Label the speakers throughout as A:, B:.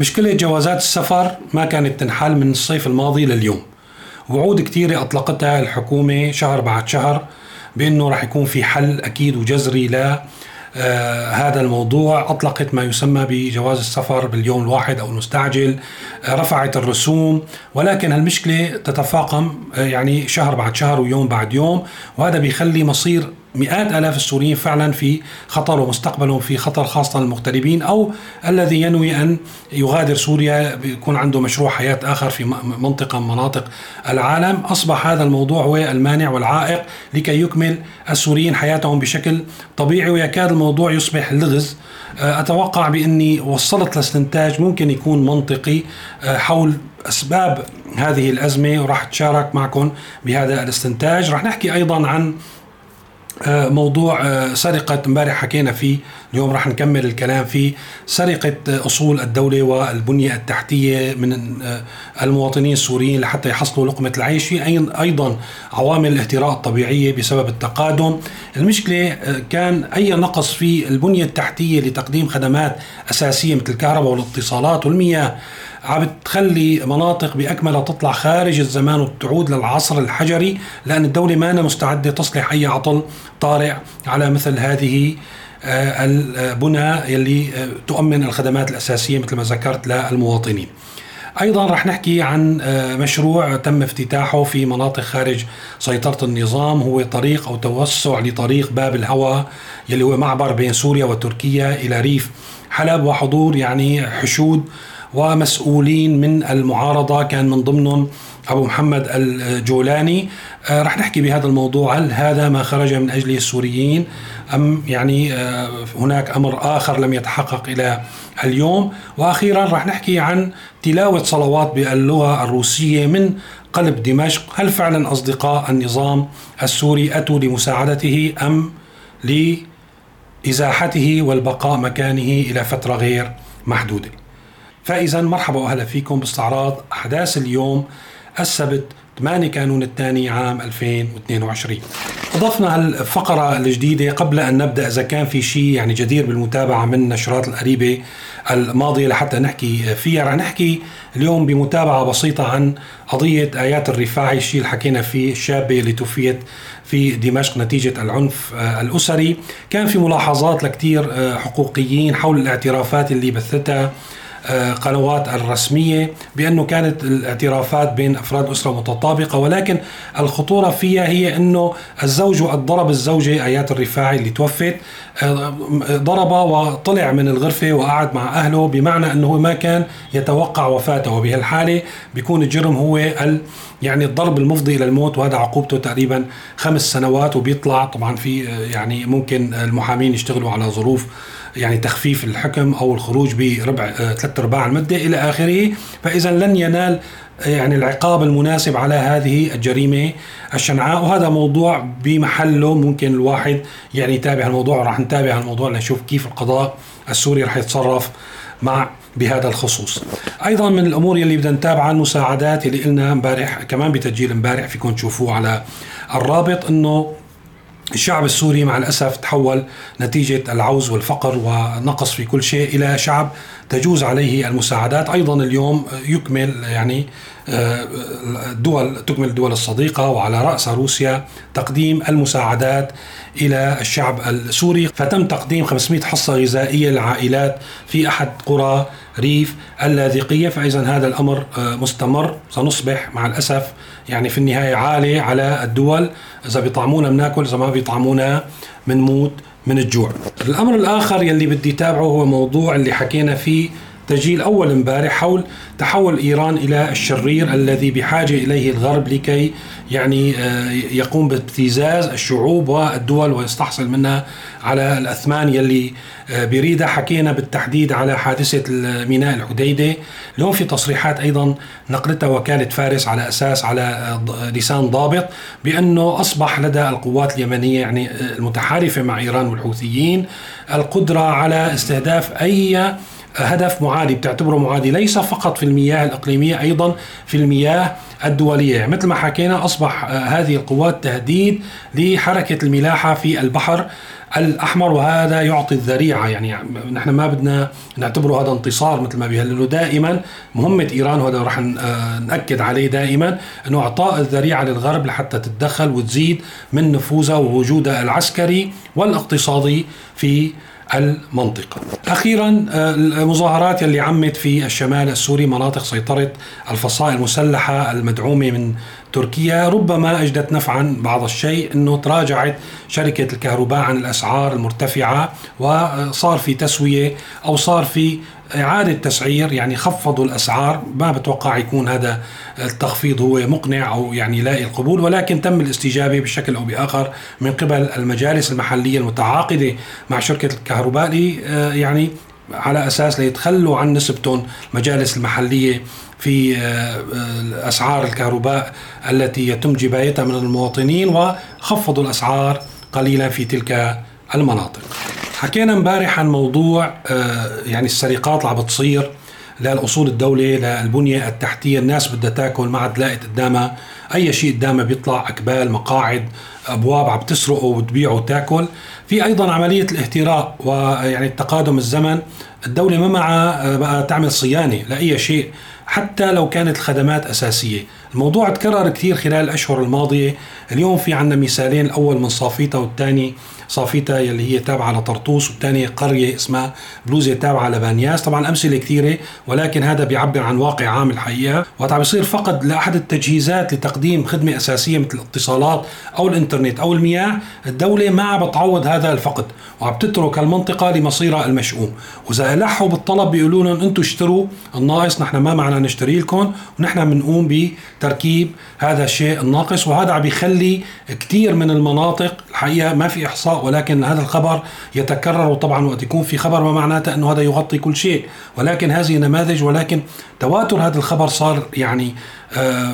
A: مشكلة جوازات السفر ما كانت تنحل من الصيف الماضي لليوم. وعود كثيرة أطلقتها الحكومة شهر بعد شهر بأنه راح يكون في حل أكيد وجذري ل آه هذا الموضوع. أطلقت ما يسمى بجواز السفر باليوم الواحد أو المستعجل. آه رفعت الرسوم. ولكن المشكلة تتفاقم آه يعني شهر بعد شهر ويوم بعد يوم. وهذا بيخلي مصير مئات آلاف السوريين فعلا في خطر ومستقبلهم في خطر خاصة المغتربين أو الذي ينوي أن يغادر سوريا بيكون عنده مشروع حياة آخر في منطقة من مناطق العالم. أصبح هذا الموضوع هو المانع والعائق لكي يكمل السوريين حياتهم بشكل طبيعي ويكاد الموضوع يصبح لغز. آه، أتوقع بأني وصلت لاستنتاج ممكن يكون منطقي. آه، حول أسباب هذه الأزمة وراح أتشارك معكم بهذا الاستنتاج. راح نحكي أيضا عن موضوع آه، سرقة امبارح حكينا فيه اليوم راح نكمل الكلام فيه. سرقة آه، أصول الدولة والبنية التحتية من المواطنين السوريين لحتى يحصلوا لقمة العيش في أيضا عوامل الاهتراء الطبيعية بسبب التقادم. المشكلة كان أي نقص في البنية التحتية لتقديم خدمات أساسية مثل الكهرباء والاتصالات والمياه عم تخلي مناطق بأكملها تطلع خارج الزمان وتعود للعصر الحجري لأن الدولة ما مستعدة تصلح أي عطل طارئ على مثل هذه آه، البنى يلي آه، تؤمن الخدمات الأساسية مثل ما ذكرت للمواطنين. أيضا رح نحكي عن آه، مشروع تم افتتاحه في مناطق خارج سيطرة النظام هو طريق أو توسع لطريق باب الهوى يلي هو معبر بين سوريا وتركيا إلى ريف حلب وحضور يعني حشود ومسؤولين من المعارضة. كان من ضمنهم أبو محمد الجولاني. آه، رح نحكي بهذا الموضوع. هل هذا ما خرج من أجله السوريين؟ أم يعني آه، هناك أمر آخر لم يتحقق إلى اليوم. وأخيرا رح نحكي عن تلاوة صلوات باللغة الروسية من قلب دمشق. هل فعلا أصدقاء النظام السوري أتوا لمساعدته أم لإزاحته والبقاء مكانه إلى فترة غير محدودة؟ فإذا مرحبا وأهلا فيكم باستعراض أحداث اليوم السبت 8 كانون الثاني عام 2022 أضفنا الفقرة الجديدة قبل أن نبدأ إذا كان في شيء يعني جدير بالمتابعة من النشرات القريبة الماضية لحتى نحكي فيها. رح نحكي اليوم بمتابعة بسيطة عن قضية آيات الرفاعي الشيء اللي حكينا فيه الشابة اللي توفيت في دمشق نتيجة العنف الأسري. كان في ملاحظات لكتير حقوقيين حول الاعترافات اللي بثتها. قنوات الرسمية بأنه كانت الاعترافات بين أفراد أسرة متطابقة ولكن الخطورة فيها هي أنه الزوج ضرب الزوجة آيات الرفاعي اللي توفت ضربها وطلع من الغرفة وقعد مع أهله بمعنى أنه ما كان يتوقع وفاته. وبهالحالة بيكون الجرم هو ال يعني الضرب المفضي إلى الموت وهذا عقوبته تقريبا خمس سنوات وبيطلع طبعا في يعني ممكن المحامين يشتغلوا على ظروف يعني تخفيف الحكم أو الخروج بربع آه، ثلاث أرباع المدة إلى آخره. فاذا لن ينال آه، يعني العقاب المناسب على هذه الجريمة الشنعاء. وهذا موضوع بمحله ممكن الواحد يعني يتابع الموضوع وراح نتابع الموضوع لنشوف كيف القضاء السوري راح يتصرف مع بهذا الخصوص. أيضا من الأمور اللي بدنا نتابعها المساعدات اللي قلنا امبارح كمان بتسجيل امبارح فيكم تشوفوه على الرابط إنه الشعب السوري مع الأسف تحول نتيجة العوز والفقر ونقص في كل شيء إلى شعب تجوز عليه المساعدات. أيضا اليوم يكمل يعني الدول تكمل الدول الصديقة وعلى راسها روسيا تقديم المساعدات إلى الشعب السوري. فتم تقديم 500 حصة غذائية للعائلات في أحد قرى ريف اللاذقية. فاذا هذا الأمر مستمر سنصبح مع الأسف يعني في النهاية عالي على الدول. إذا بيطعمونا بناكل إذا ما بيطعمونا بنموت من الجوع. الأمر الآخر يلي بدي تابعه هو موضوع اللي حكينا فيه تسجيل أول امبارح حول تحول إيران إلى الشرير الذي بحاجة إليه الغرب لكي يعني آه، يقوم بابتزاز الشعوب والدول ويستحصل منها على الأثمان يلي آه، بيريدها. حكينا بالتحديد على حادثة ميناء الحديدة. اليوم في تصريحات أيضا نقلتها وكالة فارس على أساس على آه، لسان ضابط بأنه أصبح لدى القوات اليمنية يعني المتحالفة مع إيران والحوثيين القدرة على استهداف أي هدف معادي بتعتبره معادي ليس فقط في المياه الإقليمية أيضا في المياه الدولية. مثل ما حكينا أصبح هذه القوات تهديد لحركة الملاحة في البحر الأحمر وهذا يعطي الذريعة. يعني نحن ما بدنا نعتبره هذا انتصار مثل ما بيهللوا دائما. مهمة إيران وهذا رح نأكد عليه دائما إنه أعطاء الذريعة للغرب لحتى تتدخل وتزيد من نفوذها ووجودها العسكري والإقتصادي في المنطقة. أخيرا آه، المظاهرات اللي عمت في الشمال السوري مناطق سيطرة الفصائل المسلحة المدعومة من تركيا ربما أجدت نفعا بعض الشيء أنه تراجعت شركة الكهرباء عن الأسعار المرتفعة وصار في تسوية أو صار في إعادة تسعير يعني خفضوا الأسعار. ما بتوقع يكون هذا التخفيض هو مقنع أو يعني لاقي القبول ولكن تم الاستجابة بشكل أو بآخر من قبل المجالس المحلية المتعاقدة مع شركة الكهرباء آه، يعني على أساس ليتخلوا عن نسبتهم المجالس المحلية في آه، آه، أسعار الكهرباء التي يتم جبايتها من المواطنين وخفضوا الأسعار قليلا في تلك المناطق. حكينا امبارح عن موضوع آه، يعني السرقات اللي عم بتصير للاصول الدولة للبنيه التحتية الناس بدها تاكل ما عاد لاقت قدامها. أي شيء قدامها بيطلع اكبال مقاعد أبواب عم تسرقه وتبيعه وتاكل. في أيضا عملية الاهتراء ويعني التقادم الزمن. الدولة ما معها آه، بقى تعمل صيانة لأي شيء حتى لو كانت الخدمات أساسية. الموضوع تكرر كثير خلال الأشهر الماضية. اليوم في عندنا مثالين الأول من صافيتا والثاني صافيتا يلي هي تابعة لطرطوس والثانية قرية اسمها بلوزه تابعة لبانياس. طبعا أمثلة كثيرة ولكن هذا بيعبر عن واقع عام الحقيقة. وقت عم بيصير فقد لأحد التجهيزات لتقديم خدمة أساسية مثل الاتصالات أو الإنترنت أو المياه الدولة ما عم بتعوض هذا الفقد وعم تترك المنطقة لمصيرها المشؤوم. وإذا ألحوا بالطلب بيقولوا لهم أنتم اشتروا الناقص نحن ما معنا نشتري لكم ونحن بنقوم بتركيب هذا الشيء الناقص وهذا عم بيخلي كثير من المناطق الحقيقة ما في إحصاء ولكن هذا الخبر يتكرر وطبعا وقت يكون في خبر ما معناته إنه هذا يغطي كل شيء. ولكن هذه نماذج ولكن تواتر هذا الخبر صار يعني آه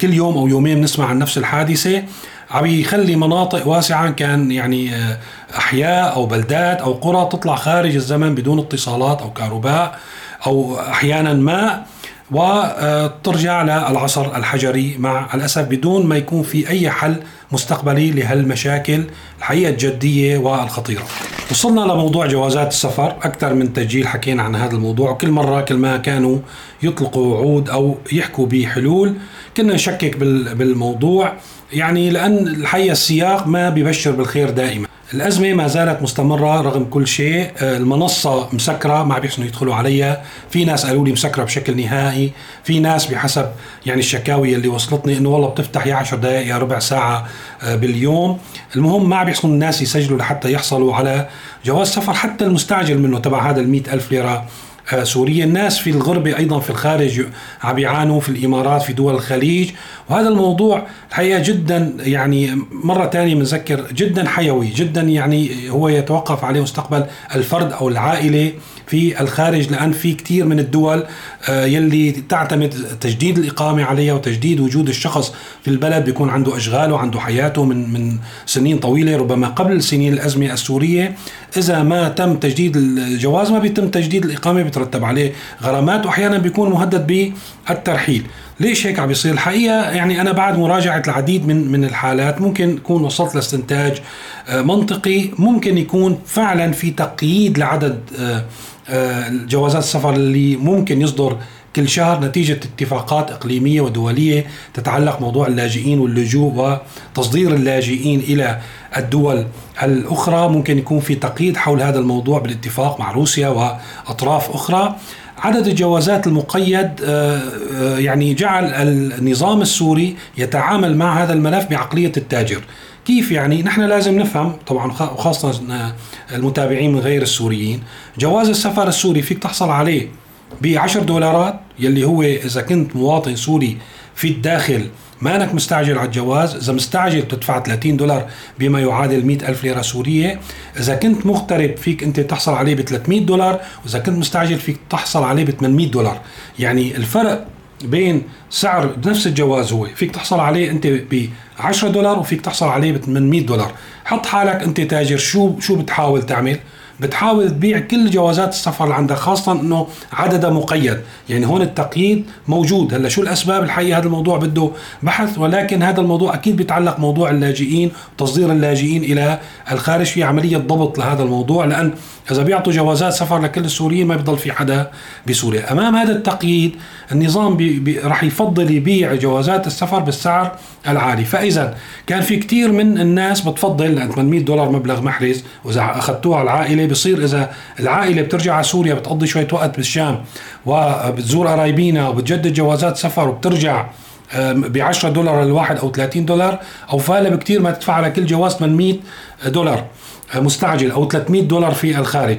A: كل يوم أو يومين نسمع عن نفس الحادثة. عم يخلي مناطق واسعة كان يعني آه، أحياء أو بلدات أو قرى تطلع خارج الزمن بدون اتصالات أو كهرباء أو أحيانا ماء. وترجع للعصر الحجري مع الأسف بدون ما يكون في أي حل مستقبلي لهالمشاكل الحقيقة الجدية والخطيرة. وصلنا لموضوع جوازات السفر أكثر من تسجيل حكينا عن هذا الموضوع. وكل مرة كل ما كانوا يطلقوا وعود أو يحكوا بحلول كنا نشكك بالموضوع. يعني لأن الحقيقة السياق ما بيبشر بالخير دائما. الأزمة ما زالت مستمرة رغم كل شيء. آه، المنصة مسكرة ما بيحسنوا يدخلوا عليها. في ناس قالوا لي مسكرة بشكل نهائي. في ناس بحسب يعني الشكاوي اللي وصلتني إنه والله بتفتح يا 10 دقائق يا ربع ساعة آه، باليوم. المهم ما بيحسنوا الناس يسجلوا لحتى يحصلوا على جواز سفر حتى المستعجل منه تبع هذا ال ألف ليرة. سوريا. الناس في الغربة أيضا في الخارج عم يعانوا في الإمارات في دول الخليج. وهذا الموضوع الحقيقة جدا يعني مرة ثانية بنذكر جدا حيوي جدا يعني هو يتوقف عليه مستقبل الفرد أو العائلة. في الخارج لأن في كثير من الدول آه، يلي تعتمد تجديد الإقامة عليها وتجديد وجود الشخص في البلد بيكون عنده أشغاله وعنده حياته من من سنين طويلة. ربما قبل سنين الأزمة السورية إذا ما تم تجديد الجواز ما بيتم تجديد الإقامة بيترتب عليه غرامات وأحيانا بيكون مهدد بالترحيل. ليش هيك عم بيصير؟ الحقيقة يعني أنا بعد مراجعة العديد من من الحالات ممكن اكون وصلت لاستنتاج آه، منطقي. ممكن يكون فعلا في تقييد لعدد آه، جوازات السفر اللي ممكن يصدر كل شهر نتيجة اتفاقات إقليمية ودولية تتعلق موضوع اللاجئين واللجوء وتصدير اللاجئين إلى الدول الأخرى. ممكن يكون في تقييد حول هذا الموضوع بالاتفاق مع روسيا وأطراف أخرى. عدد الجوازات المقيد آه، آه، يعني جعل النظام السوري يتعامل مع هذا الملف بعقلية التاجر. كيف يعني نحن لازم نفهم طبعا خاصة المتابعين من غير السوريين جواز السفر السوري فيك تحصل عليه ب 10 دولارات يلي هو إذا كنت مواطن سوري في الداخل ما انك مستعجل على الجواز إذا مستعجل بتدفع 30 دولار بما يعادل 100 ألف ليرة سورية إذا كنت مغترب فيك أنت تحصل عليه ب 300 دولار وإذا كنت مستعجل فيك تحصل عليه ب 800 دولار. يعني الفرق بين سعر نفس الجواز هو. فيك تحصل عليه أنت ب 10 دولار وفيك تحصل عليه ب 800 دولار. حط حالك أنت تاجر شو شو بتحاول تعمل؟ بتحاول تبيع كل جوازات السفر اللي عندها خاصة إنه عددها مقيد. يعني هون التقييد موجود. هلأ شو الأسباب الحقيقة هذا الموضوع بده بحث؟ ولكن هذا الموضوع أكيد بيتعلق موضوع اللاجئين وتصدير اللاجئين إلى الخارج. في عملية ضبط لهذا الموضوع لأن إذا بيعطوا جوازات سفر لكل السوريين ما بيضل في حدا بسوريا. أمام هذا التقييد النظام بي بي رح يفضل يبيع جوازات السفر بالسعر العالي. فإذا كان في كثير من الناس بتفضل لأن 800 دولار مبلغ محرز وإذا أخذتوها العائلة بصير إذا العائلة بترجع على سوريا بتقضي شوية وقت بالشام وبتزور قرايبينا وبتجدد جوازات سفر وبترجع ب 10 دولار الواحد أو 30 دولار أو فالة بكثير ما تدفع على كل جواز 800 دولار مستعجل أو 300 دولار في الخارج.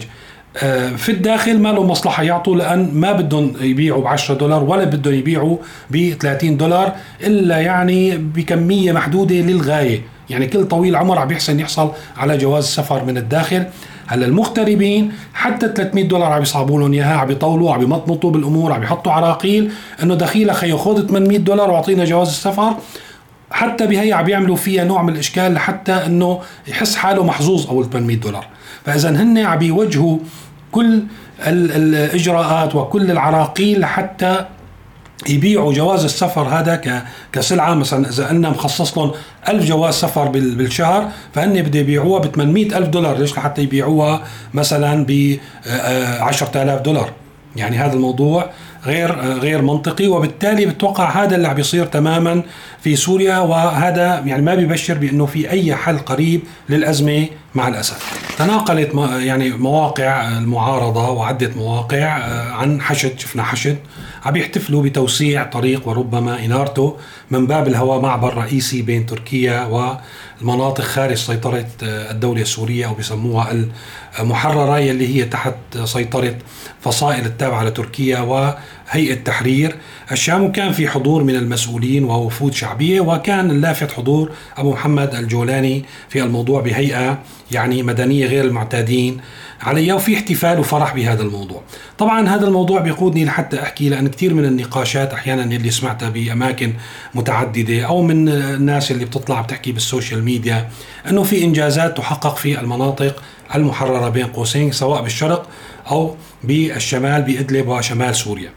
A: آه، في الداخل ما له مصلحة يعطوا لأن ما بدهم يبيعوا ب 10 دولار ولا بدهم يبيعوا ب 30 دولار إلا يعني بكمية محدودة للغاية. يعني كل طويل عمر عم بيحسن يحصل على جواز سفر من الداخل. هلا المغتربين حتى 300 دولار عم يصعبوا لهم إياها عم يطولوا عم يمطمطوا بالأمور عم يحطوا عراقيل. إنه دخيلة خيو خذ 800 دولار وأعطينا جواز السفر. حتى بهي عم يعملوا فيها نوع من الإشكال لحتى إنه يحس حاله محظوظ أول 800 دولار. فاذا هن عم بيوجهوا كل الإجراءات وكل العراقيل لحتى يبيعوا جواز السفر هذا كسلعة. مثلا إذا قلنا مخصص لهم 1000 جواز سفر بالشهر فهن بده يبيعوها ب 800 ألف دولار. ليش؟ لحتى يبيعوها مثلا ب 10000 دولار. يعني هذا الموضوع غير غير منطقي. وبالتالي بتوقع هذا اللي عم بيصير تماما في سوريا. وهذا يعني ما بيبشر بأنه في أي حل قريب للأزمة مع الأسف. تناقلت يعني مواقع المعارضة وعده مواقع آه، عن حشد شفنا حشد عم يحتفلوا بتوسيع طريق وربما إنارته من باب الهواء معبر رئيسي بين تركيا والمناطق خارج سيطرة آه، الدولة السورية أو بيسموها المحررة يلي هي تحت سيطرة فصائل التابعة لتركيا وهيئه تحرير. الشام وكان في حضور من المسؤولين ووفود شعبية وكان اللافت حضور أبو محمد الجولاني في الموضوع بهيئة يعني مدنية غير المعتادين عليها وفي احتفال وفرح بهذا الموضوع. طبعا هذا الموضوع بيقودني لحتى أحكي لأن كثير من النقاشات أحيانا اللي سمعتها بأماكن متعددة أو من الناس اللي بتطلع بتحكي بال social media إنه في إنجازات تحقق في المناطق المحررة بين قوسين سواء بالشرق أو بالشمال بإدلب وشمال سوريا.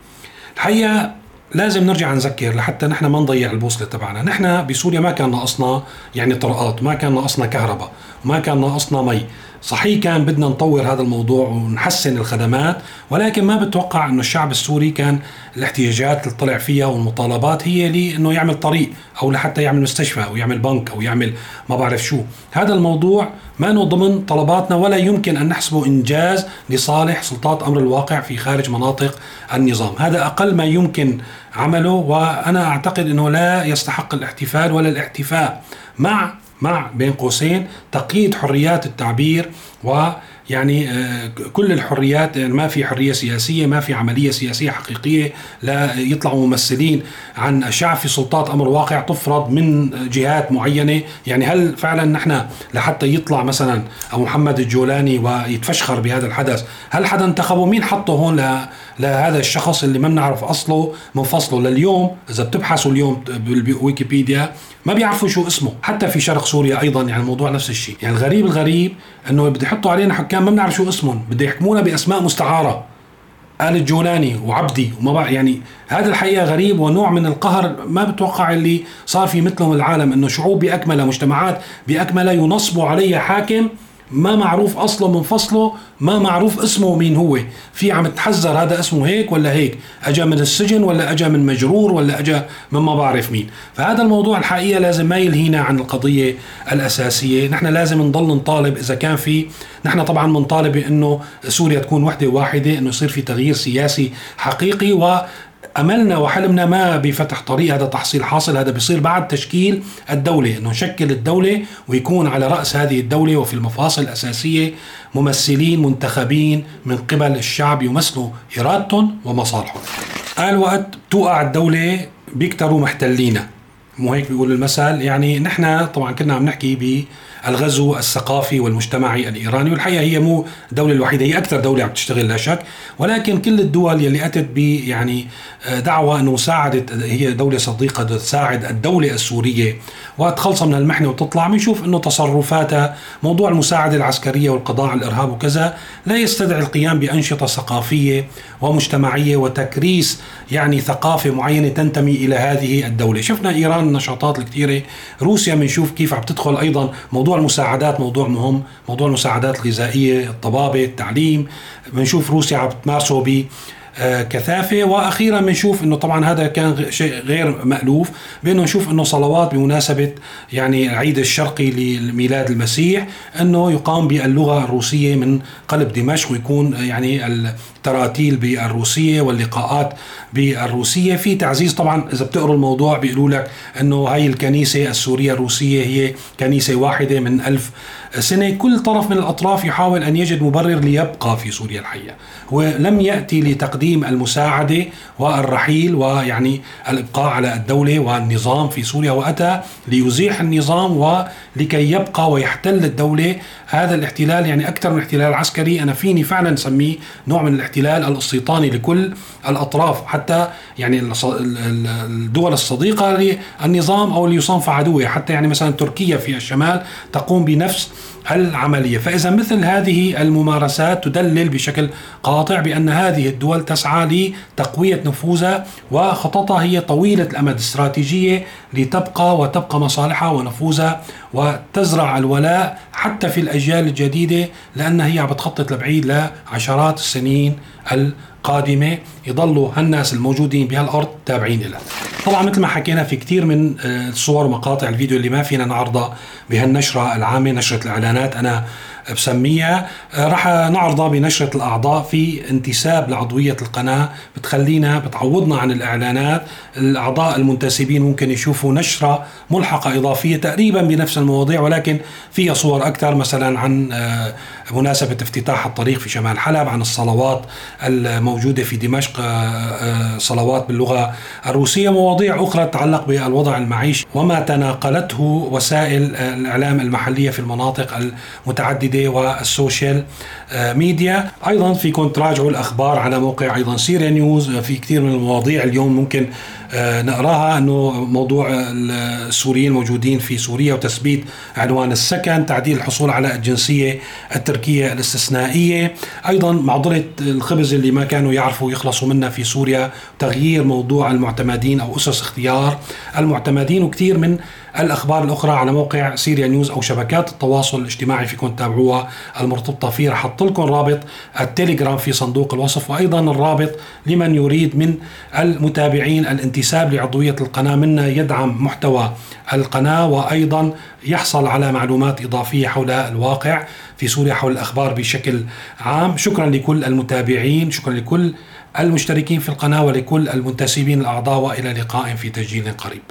A: الحقيقة لازم نرجع نذكر لحتى نحن ما نضيع البوصلة تبعنا، نحن بسوريا ما كان ناقصنا يعني طرقات، ما كان ناقصنا كهرباء، ما كان ناقصنا مي، صحيح كان بدنا نطور هذا الموضوع ونحسن الخدمات ولكن ما بتوقع إنه الشعب السوري كان الاحتياجات اللي طلع فيها والمطالبات هي لي انه يعمل طريق أو لحتى يعمل مستشفى أو يعمل بنك أو يعمل ما بعرف شو. هذا الموضوع ما ضمن طلباتنا ولا يمكن أن نحسبه إنجاز لصالح سلطات أمر الواقع في خارج مناطق النظام. هذا أقل ما يمكن عمله وأنا أعتقد إنه لا يستحق الاحتفال ولا الاحتفاء مع مع بين قوسين تقييد حريات التعبير و يعني آه، كل الحريات يعني ما في حرية سياسية ما في عملية سياسية حقيقية لا يطلعوا ممثلين عن الشعب في سلطات أمر واقع تفرض من جهات معينة. يعني هل فعلا نحن لحتى يطلع مثلا أبو محمد الجولاني ويتفشخر بهذا الحدث هل حدا انتخبه مين حطه هون لهذا الشخص اللي ما بنعرف أصله من فصله لليوم إذا بتبحثوا اليوم بالويكيبيديا ما بيعرفوا شو اسمه حتى في شرق سوريا أيضا يعني الموضوع نفس الشيء. يعني الغريب الغريب إنه بده يحطوا علينا حكام ما بنعرف شو اسمهم بده يحكمونا بأسماء مستعارة. آل الجولاني وعبدي وما بقى يعني هذا الحقيقة غريب ونوع من القهر ما بتوقع اللي صار في مثلهم العالم إنه شعوب بأكملها مجتمعات بأكملها ينصبوا عليها حاكم ما معروف أصله من فصله ما معروف اسمه مين هو. في عم تحذر هذا اسمه هيك ولا هيك؟ اجى من السجن ولا اجى من مجرور ولا اجى من ما بعرف مين. فهذا الموضوع الحقيقة لازم ما يلهينا عن القضية الأساسية. نحن لازم نضل نطالب إذا كان في. نحن طبعا بنطالب بأنه سوريا تكون وحدة واحدة إنه يصير في تغيير سياسي حقيقي و أملنا وحلمنا ما بفتح طريق هذا تحصيل حاصل هذا بيصير بعد تشكيل الدولة إنه نشكل الدولة ويكون على رأس هذه الدولة وفي المفاصل الأساسية ممثلين منتخبين من قبل الشعب يمثلوا إرادتهم ومصالحهم. قال وقت توقع الدولة بيكتروا محتلينا مو هيك بيقول المثل يعني نحن طبعا كنا عم نحكي بالغزو الثقافي والمجتمعي الإيراني والحقيقة هي مو الدولة الوحيدة هي أكثر دولة عم تشتغل لا شك. ولكن كل الدول يلي أتت ب يعني آه، دعوة إنه مساعده هي دولة صديقة تساعد الدولة السورية وتخلص من المحنة وتطلع بنشوف إنه تصرفاتها موضوع المساعدة العسكرية والقضاء على الإرهاب وكذا لا يستدعي القيام بأنشطة ثقافية ومجتمعية وتكريس يعني ثقافة معينة تنتمي إلى هذه الدولة، شفنا إيران النشاطات الكثيرة، روسيا بنشوف كيف عم تدخل أيضا موضوع المساعدات موضوع مهم، موضوع المساعدات الغذائية، الطبابة، التعليم، بنشوف روسيا عم تمارسه ب آه، كثافة وأخيرا بنشوف إنه طبعا هذا كان شيء غير مألوف بأنه نشوف إنه صلوات بمناسبة يعني العيد الشرقي لميلاد المسيح إنه يقام باللغة الروسية من قلب دمشق ويكون يعني التراتيل بالروسية واللقاءات بالروسية. في تعزيز طبعا إذا بتقروا الموضوع بيقولوا لك إنه هاي الكنيسة السورية الروسية هي كنيسة واحدة من ألف سنة. كل طرف من الأطراف يحاول أن يجد مبرر ليبقى في سوريا الحقيقة هو لم يأتي لتقديم المساعدة والرحيل ويعني الإبقاء على الدولة والنظام في سوريا وأتى ليزيح النظام ولكي يبقى ويحتل الدولة. هذا الاحتلال يعني أكثر من احتلال عسكري. أنا فيني فعلا سميه نوع من الاحتلال الاستيطاني لكل الأطراف حتى يعني الدول الصديقة للنظام أو اللي يصنف عدوية حتى يعني مثلا تركيا في الشمال تقوم بنفس العملية، فإذا مثل هذه الممارسات تدلل بشكل قاطع بأن هذه الدول تسعى لتقوية نفوذها وخططها هي طويلة الأمد استراتيجية لتبقى وتبقى مصالحها ونفوذها وتزرع الولاء حتى في الأجيال الجديدة لانها هي عم بتخطط لبعيد لعشرات السنين القادمه يضلوا هالناس الموجودين بهالأرض تابعين لها. طبعا مثل ما حكينا في كثير من آه، الصور ومقاطع الفيديو اللي ما فينا نعرضها بهالنشرة العامة نشرة الإعلانات أنا بسميها آه، رح نعرضها بنشرة الأعضاء في انتساب لعضوية القناة. بتخلينا بتعوضنا عن الإعلانات. الأعضاء المنتسبين ممكن يشوفوا نشرة ملحقة إضافية تقريبا بنفس المواضيع ولكن فيها صور أكثر مثلا عن آه، مناسبة افتتاح الطريق في شمال حلب عن الصلوات الموجودة في دمشق آه، صلوات باللغة الروسية. مواضيع أخرى تتعلق بالوضع المعيشي وما تناقلته وسائل الإعلام المحلية في المناطق المتعددة. الجديده وال social آه، ميديا. أيضا فيكم تراجعوا الأخبار على موقع أيضا سيريا نيوز في كثير من المواضيع اليوم ممكن آه، نقراها إنه موضوع السوريين الموجودين في سوريا وتثبيت عنوان السكن، تعديل الحصول على الجنسية التركية الاستثنائية، أيضا معضله الخبز اللي ما كانوا يعرفوا يخلصوا منها في سوريا، تغيير موضوع المعتمدين أو أسس اختيار المعتمدين وكثير من الأخبار الأخرى على موقع سيريا نيوز أو شبكات التواصل الاجتماعي فيكم تتابعوها المرتبطة فيه. رح أحط لكم رابط التليجرام في صندوق الوصف وأيضا الرابط لمن يريد من المتابعين الانتساب لعضوية القناة. منا يدعم محتوى القناة وأيضا يحصل على معلومات إضافية حول الواقع في سوريا حول الأخبار بشكل عام. شكرا لكل المتابعين شكرا لكل المشتركين في القناة ولكل المنتسبين الأعضاء وإلى لقاء في تسجيل قريب.